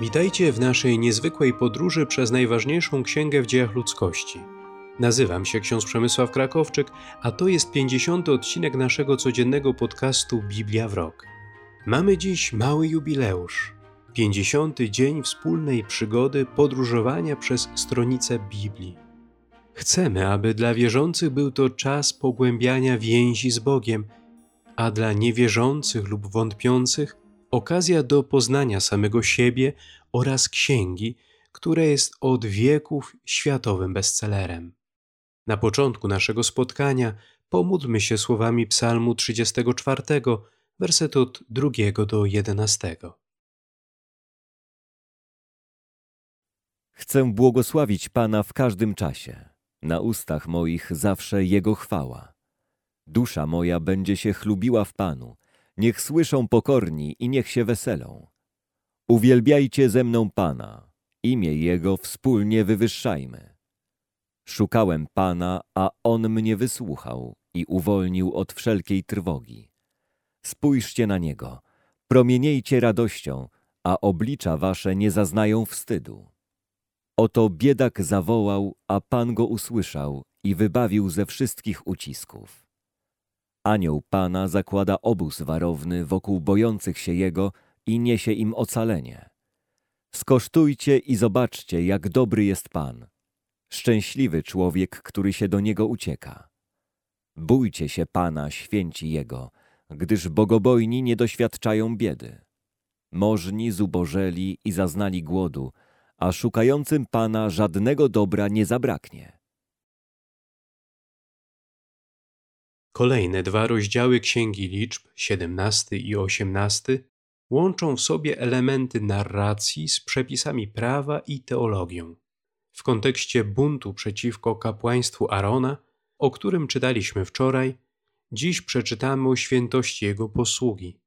Witajcie w naszej niezwykłej podróży przez najważniejszą księgę w dziejach ludzkości. Nazywam się ksiądz Przemysław Krakowczyk, a to jest 50. odcinek naszego codziennego podcastu Biblia w rok. Mamy dziś mały jubileusz. 50. dzień wspólnej przygody podróżowania przez stronicę Biblii. Chcemy, aby dla wierzących był to czas pogłębiania więzi z Bogiem, a dla niewierzących lub wątpiących okazja do poznania samego siebie oraz księgi, która jest od wieków światowym bestsellerem. Na początku naszego spotkania pomódlmy się słowami Psalmu 34, werset od 2 do 11. Chcę błogosławić Pana w każdym czasie. Na ustach moich zawsze Jego chwała. Dusza moja będzie się chlubiła w Panu. Niech słyszą pokorni i niech się weselą. Uwielbiajcie ze mną Pana. Imię Jego wspólnie wywyższajmy. Szukałem Pana, a On mnie wysłuchał i uwolnił od wszelkiej trwogi. Spójrzcie na Niego, promieniejcie radością, a oblicza wasze nie zaznają wstydu. Oto biedak zawołał, a Pan go usłyszał i wybawił ze wszystkich ucisków. Anioł Pana zakłada obóz warowny wokół bojących się Jego i niesie im ocalenie. Skosztujcie i zobaczcie, jak dobry jest Pan. Szczęśliwy człowiek, który się do Niego ucieka. Bójcie się Pana, święci Jego, gdyż bogobojni nie doświadczają biedy. Możni zubożeli i zaznali głodu, a szukającym Pana żadnego dobra nie zabraknie. Kolejne dwa rozdziały Księgi Liczb, 17 i 18, łączą w sobie elementy narracji z przepisami prawa i teologią. W kontekście buntu przeciwko kapłaństwu Arona, o którym czytaliśmy wczoraj, dziś przeczytamy o świętości jego posługi.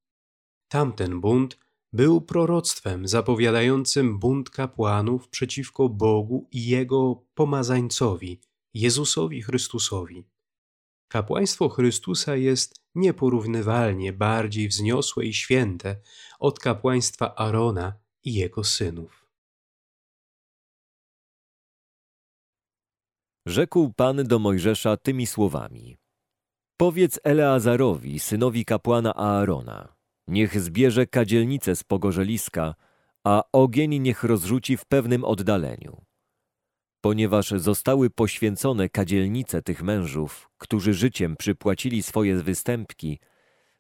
Tamten bunt był proroctwem zapowiadającym bunt kapłanów przeciwko Bogu i jego pomazańcowi, Jezusowi Chrystusowi. Kapłaństwo Chrystusa jest nieporównywalnie bardziej wzniosłe i święte od kapłaństwa Arona i jego synów. Rzekł Pan do Mojżesza tymi słowami. Powiedz Eleazarowi, synowi kapłana Aarona, niech zbierze kadzielnicę z pogorzeliska, a ogień niech rozrzuci w pewnym oddaleniu. Ponieważ zostały poświęcone kadzielnice tych mężów, którzy życiem przypłacili swoje występki,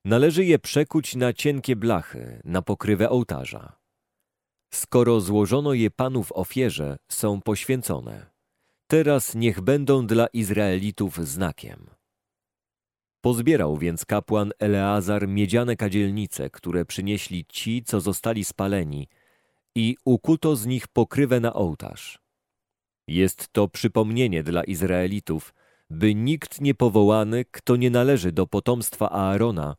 należy je przekuć na cienkie blachy, na pokrywę ołtarza. Skoro złożono je Panu w ofierze, są poświęcone. Teraz niech będą dla Izraelitów znakiem. Pozbierał więc kapłan Eleazar miedziane kadzielnice, które przynieśli ci, co zostali spaleni, i ukuto z nich pokrywę na ołtarz. Jest to przypomnienie dla Izraelitów, by nikt niepowołany, kto nie należy do potomstwa Aarona,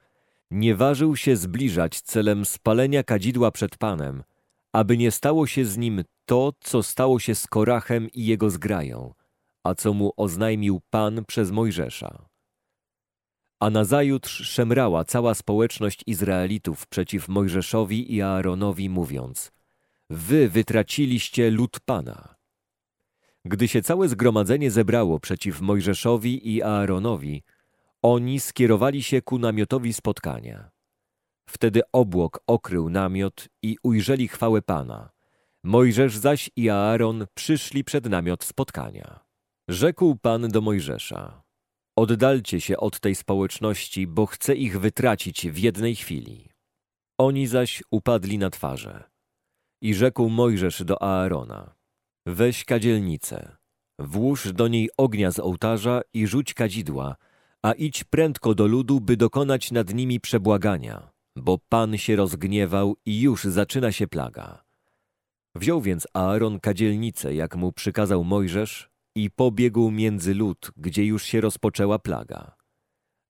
nie ważył się zbliżać celem spalenia kadzidła przed Panem, aby nie stało się z nim to, co stało się z Korachem i jego zgrają, a co mu oznajmił Pan przez Mojżesza. A nazajutrz szemrała cała społeczność Izraelitów przeciw Mojżeszowi i Aaronowi, mówiąc: Wy wytraciliście lud Pana. Gdy się całe zgromadzenie zebrało przeciw Mojżeszowi i Aaronowi, oni skierowali się ku namiotowi spotkania. Wtedy obłok okrył namiot i ujrzeli chwałę Pana. Mojżesz zaś i Aaron przyszli przed namiot spotkania. Rzekł Pan do Mojżesza: Oddalcie się od tej społeczności, bo chcę ich wytracić w jednej chwili. Oni zaś upadli na twarze. I rzekł Mojżesz do Aarona: Weź kadzielnicę, włóż do niej ognia z ołtarza i rzuć kadzidła, a idź prędko do ludu, by dokonać nad nimi przebłagania, bo Pan się rozgniewał i już zaczyna się plaga. Wziął więc Aaron kadzielnicę, jak mu przykazał Mojżesz, i pobiegł między lud, gdzie już się rozpoczęła plaga.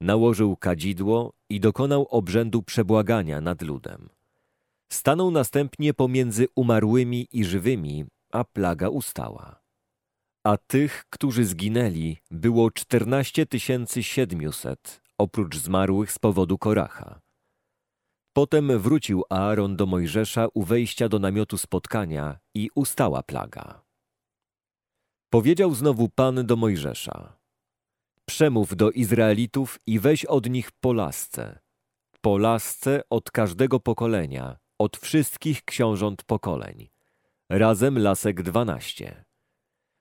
Nałożył kadzidło i dokonał obrzędu przebłagania nad ludem. Stanął następnie pomiędzy umarłymi i żywymi, a plaga ustała. A tych, którzy zginęli, było czternaście tysięcy siedmiuset, oprócz zmarłych z powodu Koracha. Potem wrócił Aaron do Mojżesza u wejścia do namiotu spotkania i ustała plaga. Powiedział znowu Pan do Mojżesza: Przemów do Izraelitów i weź od nich po lasce. Po lasce od każdego pokolenia, od wszystkich książąt pokoleń. Razem lasek dwanaście.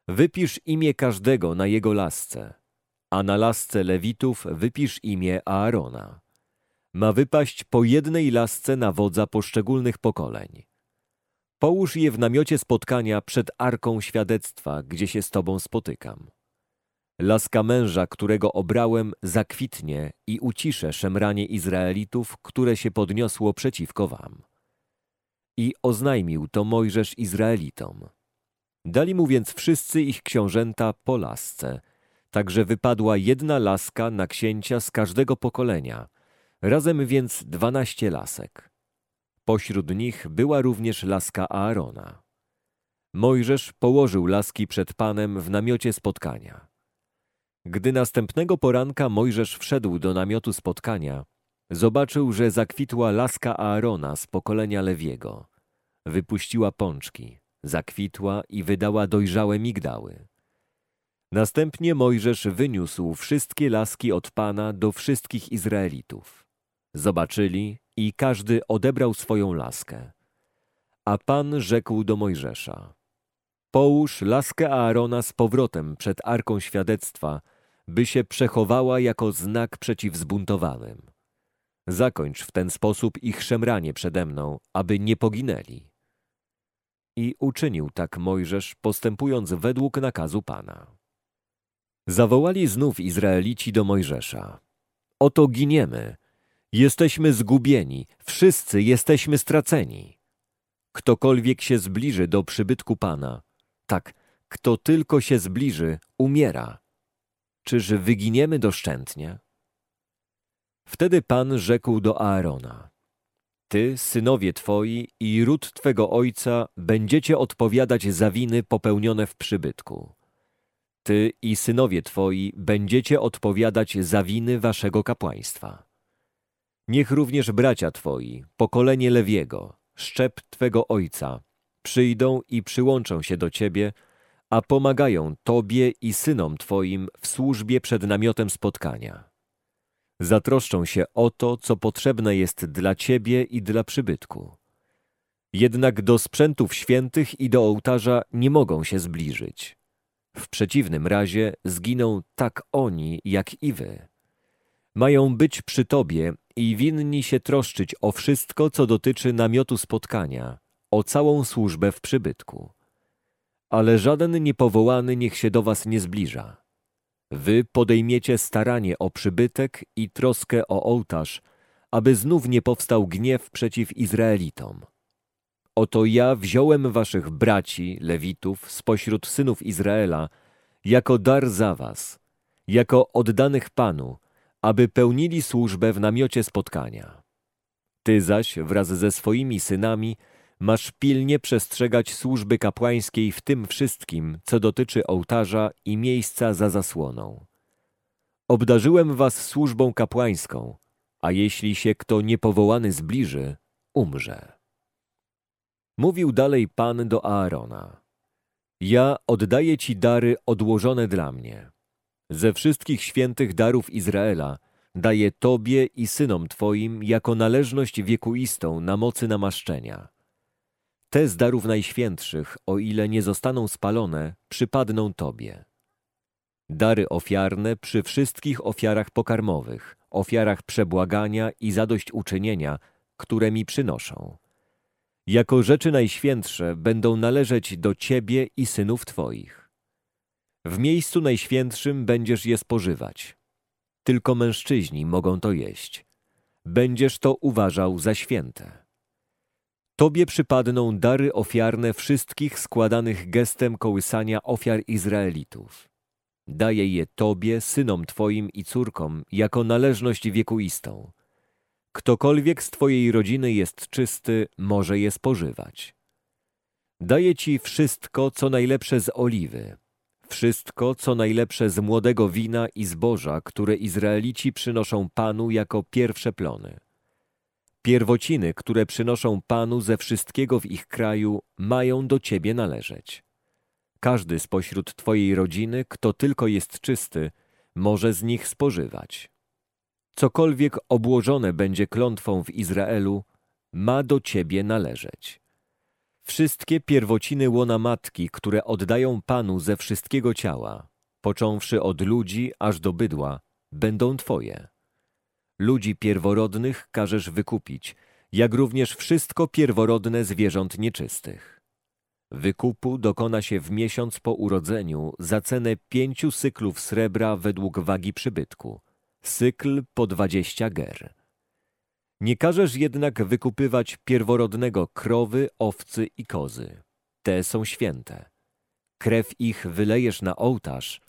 Wypisz imię każdego na jego lasce, a na lasce Lewitów wypisz imię Aarona. Ma wypaść po jednej lasce na wodza poszczególnych pokoleń. Połóż je w namiocie spotkania przed arką świadectwa, gdzie się z Tobą spotykam. Laska męża, którego obrałem, zakwitnie i uciszę szemranie Izraelitów, które się podniosło przeciwko wam. I oznajmił to Mojżesz Izraelitom. Dali mu więc wszyscy ich książęta po lasce, także wypadła jedna laska na księcia z każdego pokolenia, razem więc dwanaście lasek. Pośród nich była również laska Aarona. Mojżesz położył laski przed Panem w namiocie spotkania. Gdy następnego poranka Mojżesz wszedł do namiotu spotkania, zobaczył, że zakwitła laska Aarona z pokolenia Lewiego. Wypuściła pączki, zakwitła i wydała dojrzałe migdały. Następnie Mojżesz wyniósł wszystkie laski od Pana do wszystkich Izraelitów. Zobaczyli i każdy odebrał swoją laskę. A Pan rzekł do Mojżesza: Połóż laskę Aarona z powrotem przed arką świadectwa, by się przechowała jako znak przeciw zbuntowanym. Zakończ w ten sposób ich szemranie przede mną, aby nie poginęli. I uczynił tak Mojżesz, postępując według nakazu Pana. Zawołali znów Izraelici do Mojżesza. Oto giniemy, jesteśmy zgubieni, wszyscy jesteśmy straceni. Ktokolwiek się zbliży do przybytku Pana, tak, kto tylko się zbliży, umiera. Czyż wyginiemy doszczętnie? Wtedy Pan rzekł do Aarona: Ty, synowie twoi i ród twego ojca będziecie odpowiadać za winy popełnione w przybytku. Ty i synowie twoi będziecie odpowiadać za winy waszego kapłaństwa. Niech również bracia twoi, pokolenie Lewiego, szczep twego ojca, przyjdą i przyłączą się do ciebie, a pomagają Tobie i synom Twoim w służbie przed namiotem spotkania. Zatroszczą się o to, co potrzebne jest dla Ciebie i dla przybytku. Jednak do sprzętów świętych i do ołtarza nie mogą się zbliżyć. W przeciwnym razie zginą tak oni, jak i Wy. Mają być przy Tobie i winni się troszczyć o wszystko, co dotyczy namiotu spotkania, o całą służbę w przybytku ale żaden niepowołany niech się do was nie zbliża. Wy podejmiecie staranie o przybytek i troskę o ołtarz, aby znów nie powstał gniew przeciw Izraelitom. Oto ja wziąłem waszych braci, Lewitów, spośród synów Izraela, jako dar za was, jako oddanych Panu, aby pełnili służbę w namiocie spotkania. Ty zaś wraz ze swoimi synami masz pilnie przestrzegać służby kapłańskiej w tym wszystkim, co dotyczy ołtarza i miejsca za zasłoną. Obdarzyłem was służbą kapłańską, a jeśli się kto niepowołany zbliży, umrze. Mówił dalej Pan do Aarona. Ja oddaję ci dary odłożone dla mnie. Ze wszystkich świętych darów Izraela daję Tobie i synom Twoim jako należność wiekuistą na mocy namaszczenia. Te z darów najświętszych, o ile nie zostaną spalone, przypadną Tobie. Dary ofiarne przy wszystkich ofiarach pokarmowych, ofiarach przebłagania i zadośćuczynienia, które mi przynoszą. Jako rzeczy najświętsze będą należeć do Ciebie i synów Twoich. W miejscu najświętszym będziesz je spożywać. Tylko mężczyźni mogą to jeść. Będziesz to uważał za święte. Tobie przypadną dary ofiarne wszystkich składanych gestem kołysania ofiar Izraelitów. Daję je Tobie, synom Twoim i córkom, jako należność wiekuistą. Ktokolwiek z Twojej rodziny jest czysty, może je spożywać. Daję Ci wszystko, co najlepsze z oliwy, wszystko, co najlepsze z młodego wina i zboża, które Izraelici przynoszą Panu jako pierwsze plony Pierwociny, które przynoszą Panu ze wszystkiego w ich kraju, mają do Ciebie należeć. Każdy spośród Twojej rodziny, kto tylko jest czysty, może z nich spożywać. Cokolwiek obłożone będzie klątwą w Izraelu, ma do Ciebie należeć. Wszystkie pierwociny łona matki, które oddają Panu ze wszystkiego ciała, począwszy od ludzi aż do bydła, będą Twoje. Ludzi pierworodnych każesz wykupić, jak również wszystko pierworodne zwierząt nieczystych. Wykupu dokona się w miesiąc po urodzeniu za cenę pięciu syklów srebra według wagi przybytku, sykl po dwadzieścia ger. Nie każesz jednak wykupywać pierworodnego krowy, owcy i kozy. Te są święte. Krew ich wylejesz na ołtarz,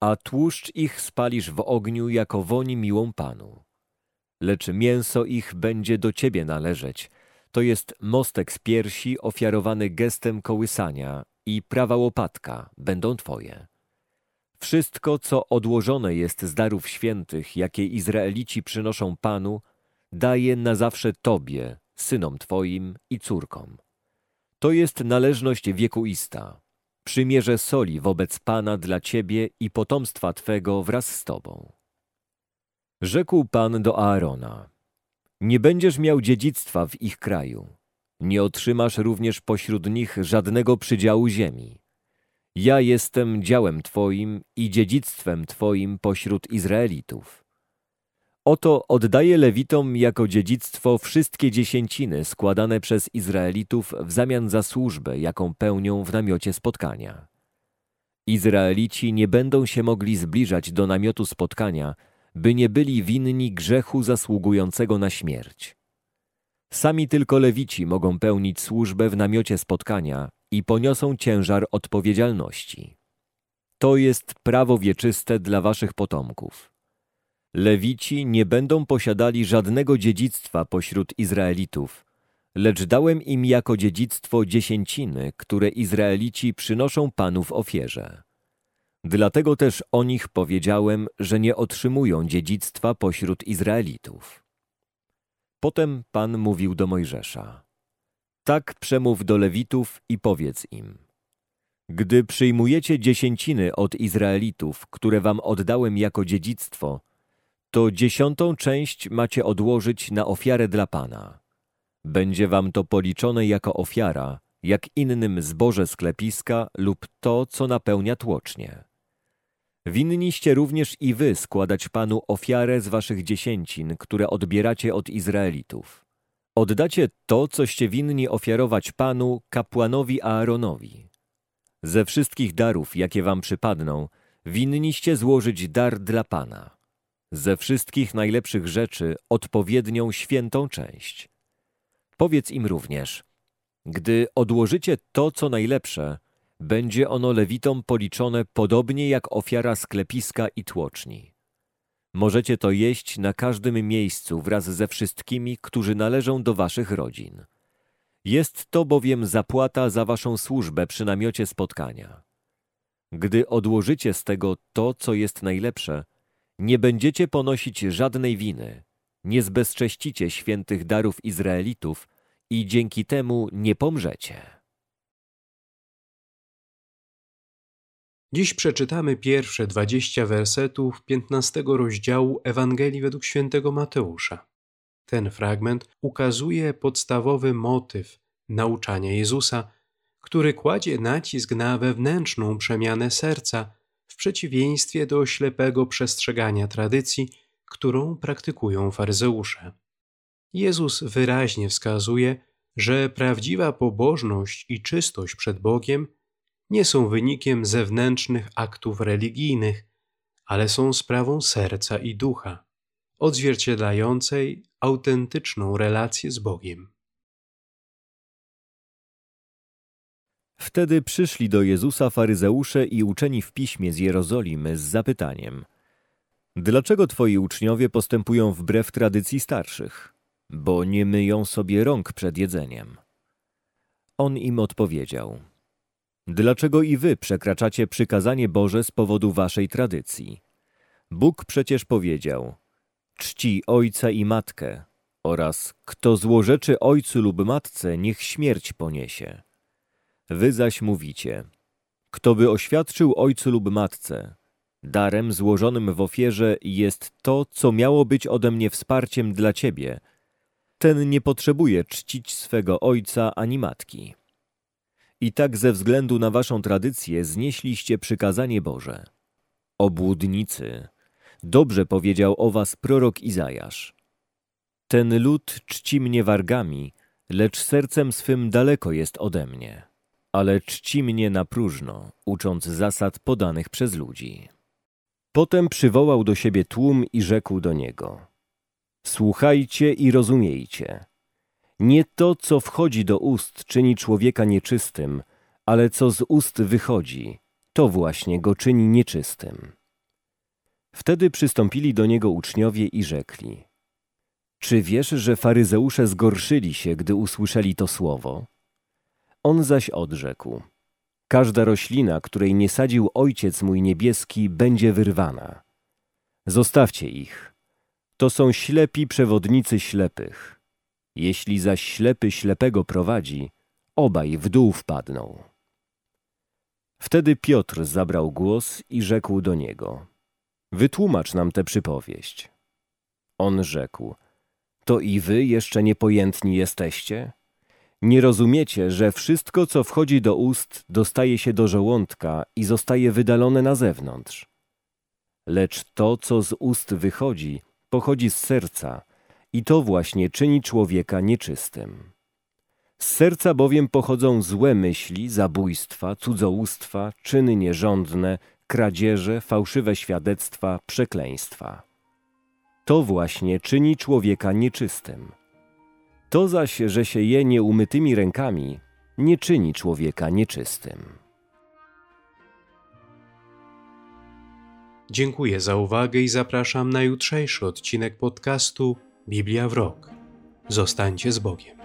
a tłuszcz ich spalisz w ogniu jako woni miłą Panu. Lecz mięso ich będzie do ciebie należeć. To jest mostek z piersi ofiarowany gestem kołysania i prawa łopatka będą twoje. Wszystko, co odłożone jest z darów świętych, jakie Izraelici przynoszą Panu, daje na zawsze Tobie, synom Twoim i córkom. To jest należność wiekuista, przymierze soli wobec Pana dla Ciebie i potomstwa Twego wraz z Tobą. Rzekł Pan do Aarona, nie będziesz miał dziedzictwa w ich kraju, nie otrzymasz również pośród nich żadnego przydziału ziemi. Ja jestem działem Twoim i dziedzictwem Twoim pośród Izraelitów. Oto oddaję Lewitom jako dziedzictwo wszystkie dziesięciny składane przez Izraelitów w zamian za służbę, jaką pełnią w namiocie spotkania. Izraelici nie będą się mogli zbliżać do namiotu spotkania, by nie byli winni grzechu zasługującego na śmierć. Sami tylko Lewici mogą pełnić służbę w namiocie spotkania i poniosą ciężar odpowiedzialności. To jest prawo wieczyste dla waszych potomków. Lewici nie będą posiadali żadnego dziedzictwa pośród Izraelitów, lecz dałem im jako dziedzictwo dziesięciny, które Izraelici przynoszą Panu w ofierze. Dlatego też o nich powiedziałem, że nie otrzymują dziedzictwa pośród Izraelitów. Potem Pan mówił do Mojżesza. Tak przemów do Lewitów i powiedz im. Gdy przyjmujecie dziesięciny od Izraelitów, które wam oddałem jako dziedzictwo, to dziesiątą część macie odłożyć na ofiarę dla Pana. Będzie wam to policzone jako ofiara, jak innym zboże sklepiska lub to, co napełnia tłocznie. Winniście również i wy składać Panu ofiarę z waszych dziesięcin, które odbieracie od Izraelitów. Oddacie to, coście winni ofiarować Panu, kapłanowi Aaronowi. Ze wszystkich darów, jakie wam przypadną, winniście złożyć dar dla Pana ze wszystkich najlepszych rzeczy odpowiednią świętą część. Powiedz im również, gdy odłożycie to, co najlepsze, będzie ono lewitom policzone podobnie jak ofiara sklepiska i tłoczni. Możecie to jeść na każdym miejscu wraz ze wszystkimi, którzy należą do waszych rodzin. Jest to bowiem zapłata za waszą służbę przy namiocie spotkania. Gdy odłożycie z tego to, co jest najlepsze, nie będziecie ponosić żadnej winy, nie zbezcześcicie świętych darów Izraelitów i dzięki temu nie pomrzecie. Dziś przeczytamy pierwsze dwadzieścia wersetów piętnastego rozdziału Ewangelii według świętego Mateusza. Ten fragment ukazuje podstawowy motyw nauczania Jezusa, który kładzie nacisk na wewnętrzną przemianę serca w przeciwieństwie do ślepego przestrzegania tradycji, którą praktykują faryzeusze. Jezus wyraźnie wskazuje, że prawdziwa pobożność i czystość przed Bogiem nie są wynikiem zewnętrznych aktów religijnych, ale są sprawą serca i ducha, odzwierciedlającej autentyczną relację z Bogiem. Wtedy przyszli do Jezusa faryzeusze i uczeni w piśmie z Jerozolimy z zapytaniem: Dlaczego twoi uczniowie postępują wbrew tradycji starszych? Bo nie myją sobie rąk przed jedzeniem. On im odpowiedział: Dlaczego i wy przekraczacie przykazanie Boże z powodu waszej tradycji? Bóg przecież powiedział: Czci ojca i matkę, oraz kto złorzeczy ojcu lub matce, niech śmierć poniesie. Wy zaś mówicie, kto by oświadczył ojcu lub matce, darem złożonym w ofierze jest to, co miało być ode mnie wsparciem dla ciebie, ten nie potrzebuje czcić swego ojca ani matki. I tak ze względu na waszą tradycję znieśliście przykazanie Boże. Obłudnicy, dobrze powiedział o was prorok Izajasz. Ten lud czci mnie wargami, lecz sercem swym daleko jest ode mnie, ale czci mnie na próżno, ucząc zasad podanych przez ludzi. Potem przywołał do siebie tłum i rzekł do niego: Słuchajcie i rozumiejcie. Nie to, co wchodzi do ust, czyni człowieka nieczystym, ale co z ust wychodzi, to właśnie go czyni nieczystym. Wtedy przystąpili do niego uczniowie i rzekli: Czy wiesz, że faryzeusze zgorszyli się, gdy usłyszeli to słowo? On zaś odrzekł: Każda roślina, której nie sadził ojciec mój niebieski, będzie wyrwana. Zostawcie ich. To są ślepi przewodnicy ślepych. Jeśli zaś ślepy ślepego prowadzi, obaj w dół wpadną. Wtedy Piotr zabrał głos i rzekł do niego: Wytłumacz nam tę przypowieść. On rzekł: To i wy jeszcze niepojętni jesteście? Nie rozumiecie, że wszystko, co wchodzi do ust, dostaje się do żołądka i zostaje wydalone na zewnątrz. Lecz to, co z ust wychodzi, pochodzi z serca i to właśnie czyni człowieka nieczystym. Z serca bowiem pochodzą złe myśli, zabójstwa, cudzołóstwa, czyny nierządne, kradzieże, fałszywe świadectwa, przekleństwa. To właśnie czyni człowieka nieczystym. To zaś, że się je nieumytymi rękami, nie czyni człowieka nieczystym. Dziękuję za uwagę i zapraszam na jutrzejszy odcinek podcastu Biblia w rok. Zostańcie z Bogiem.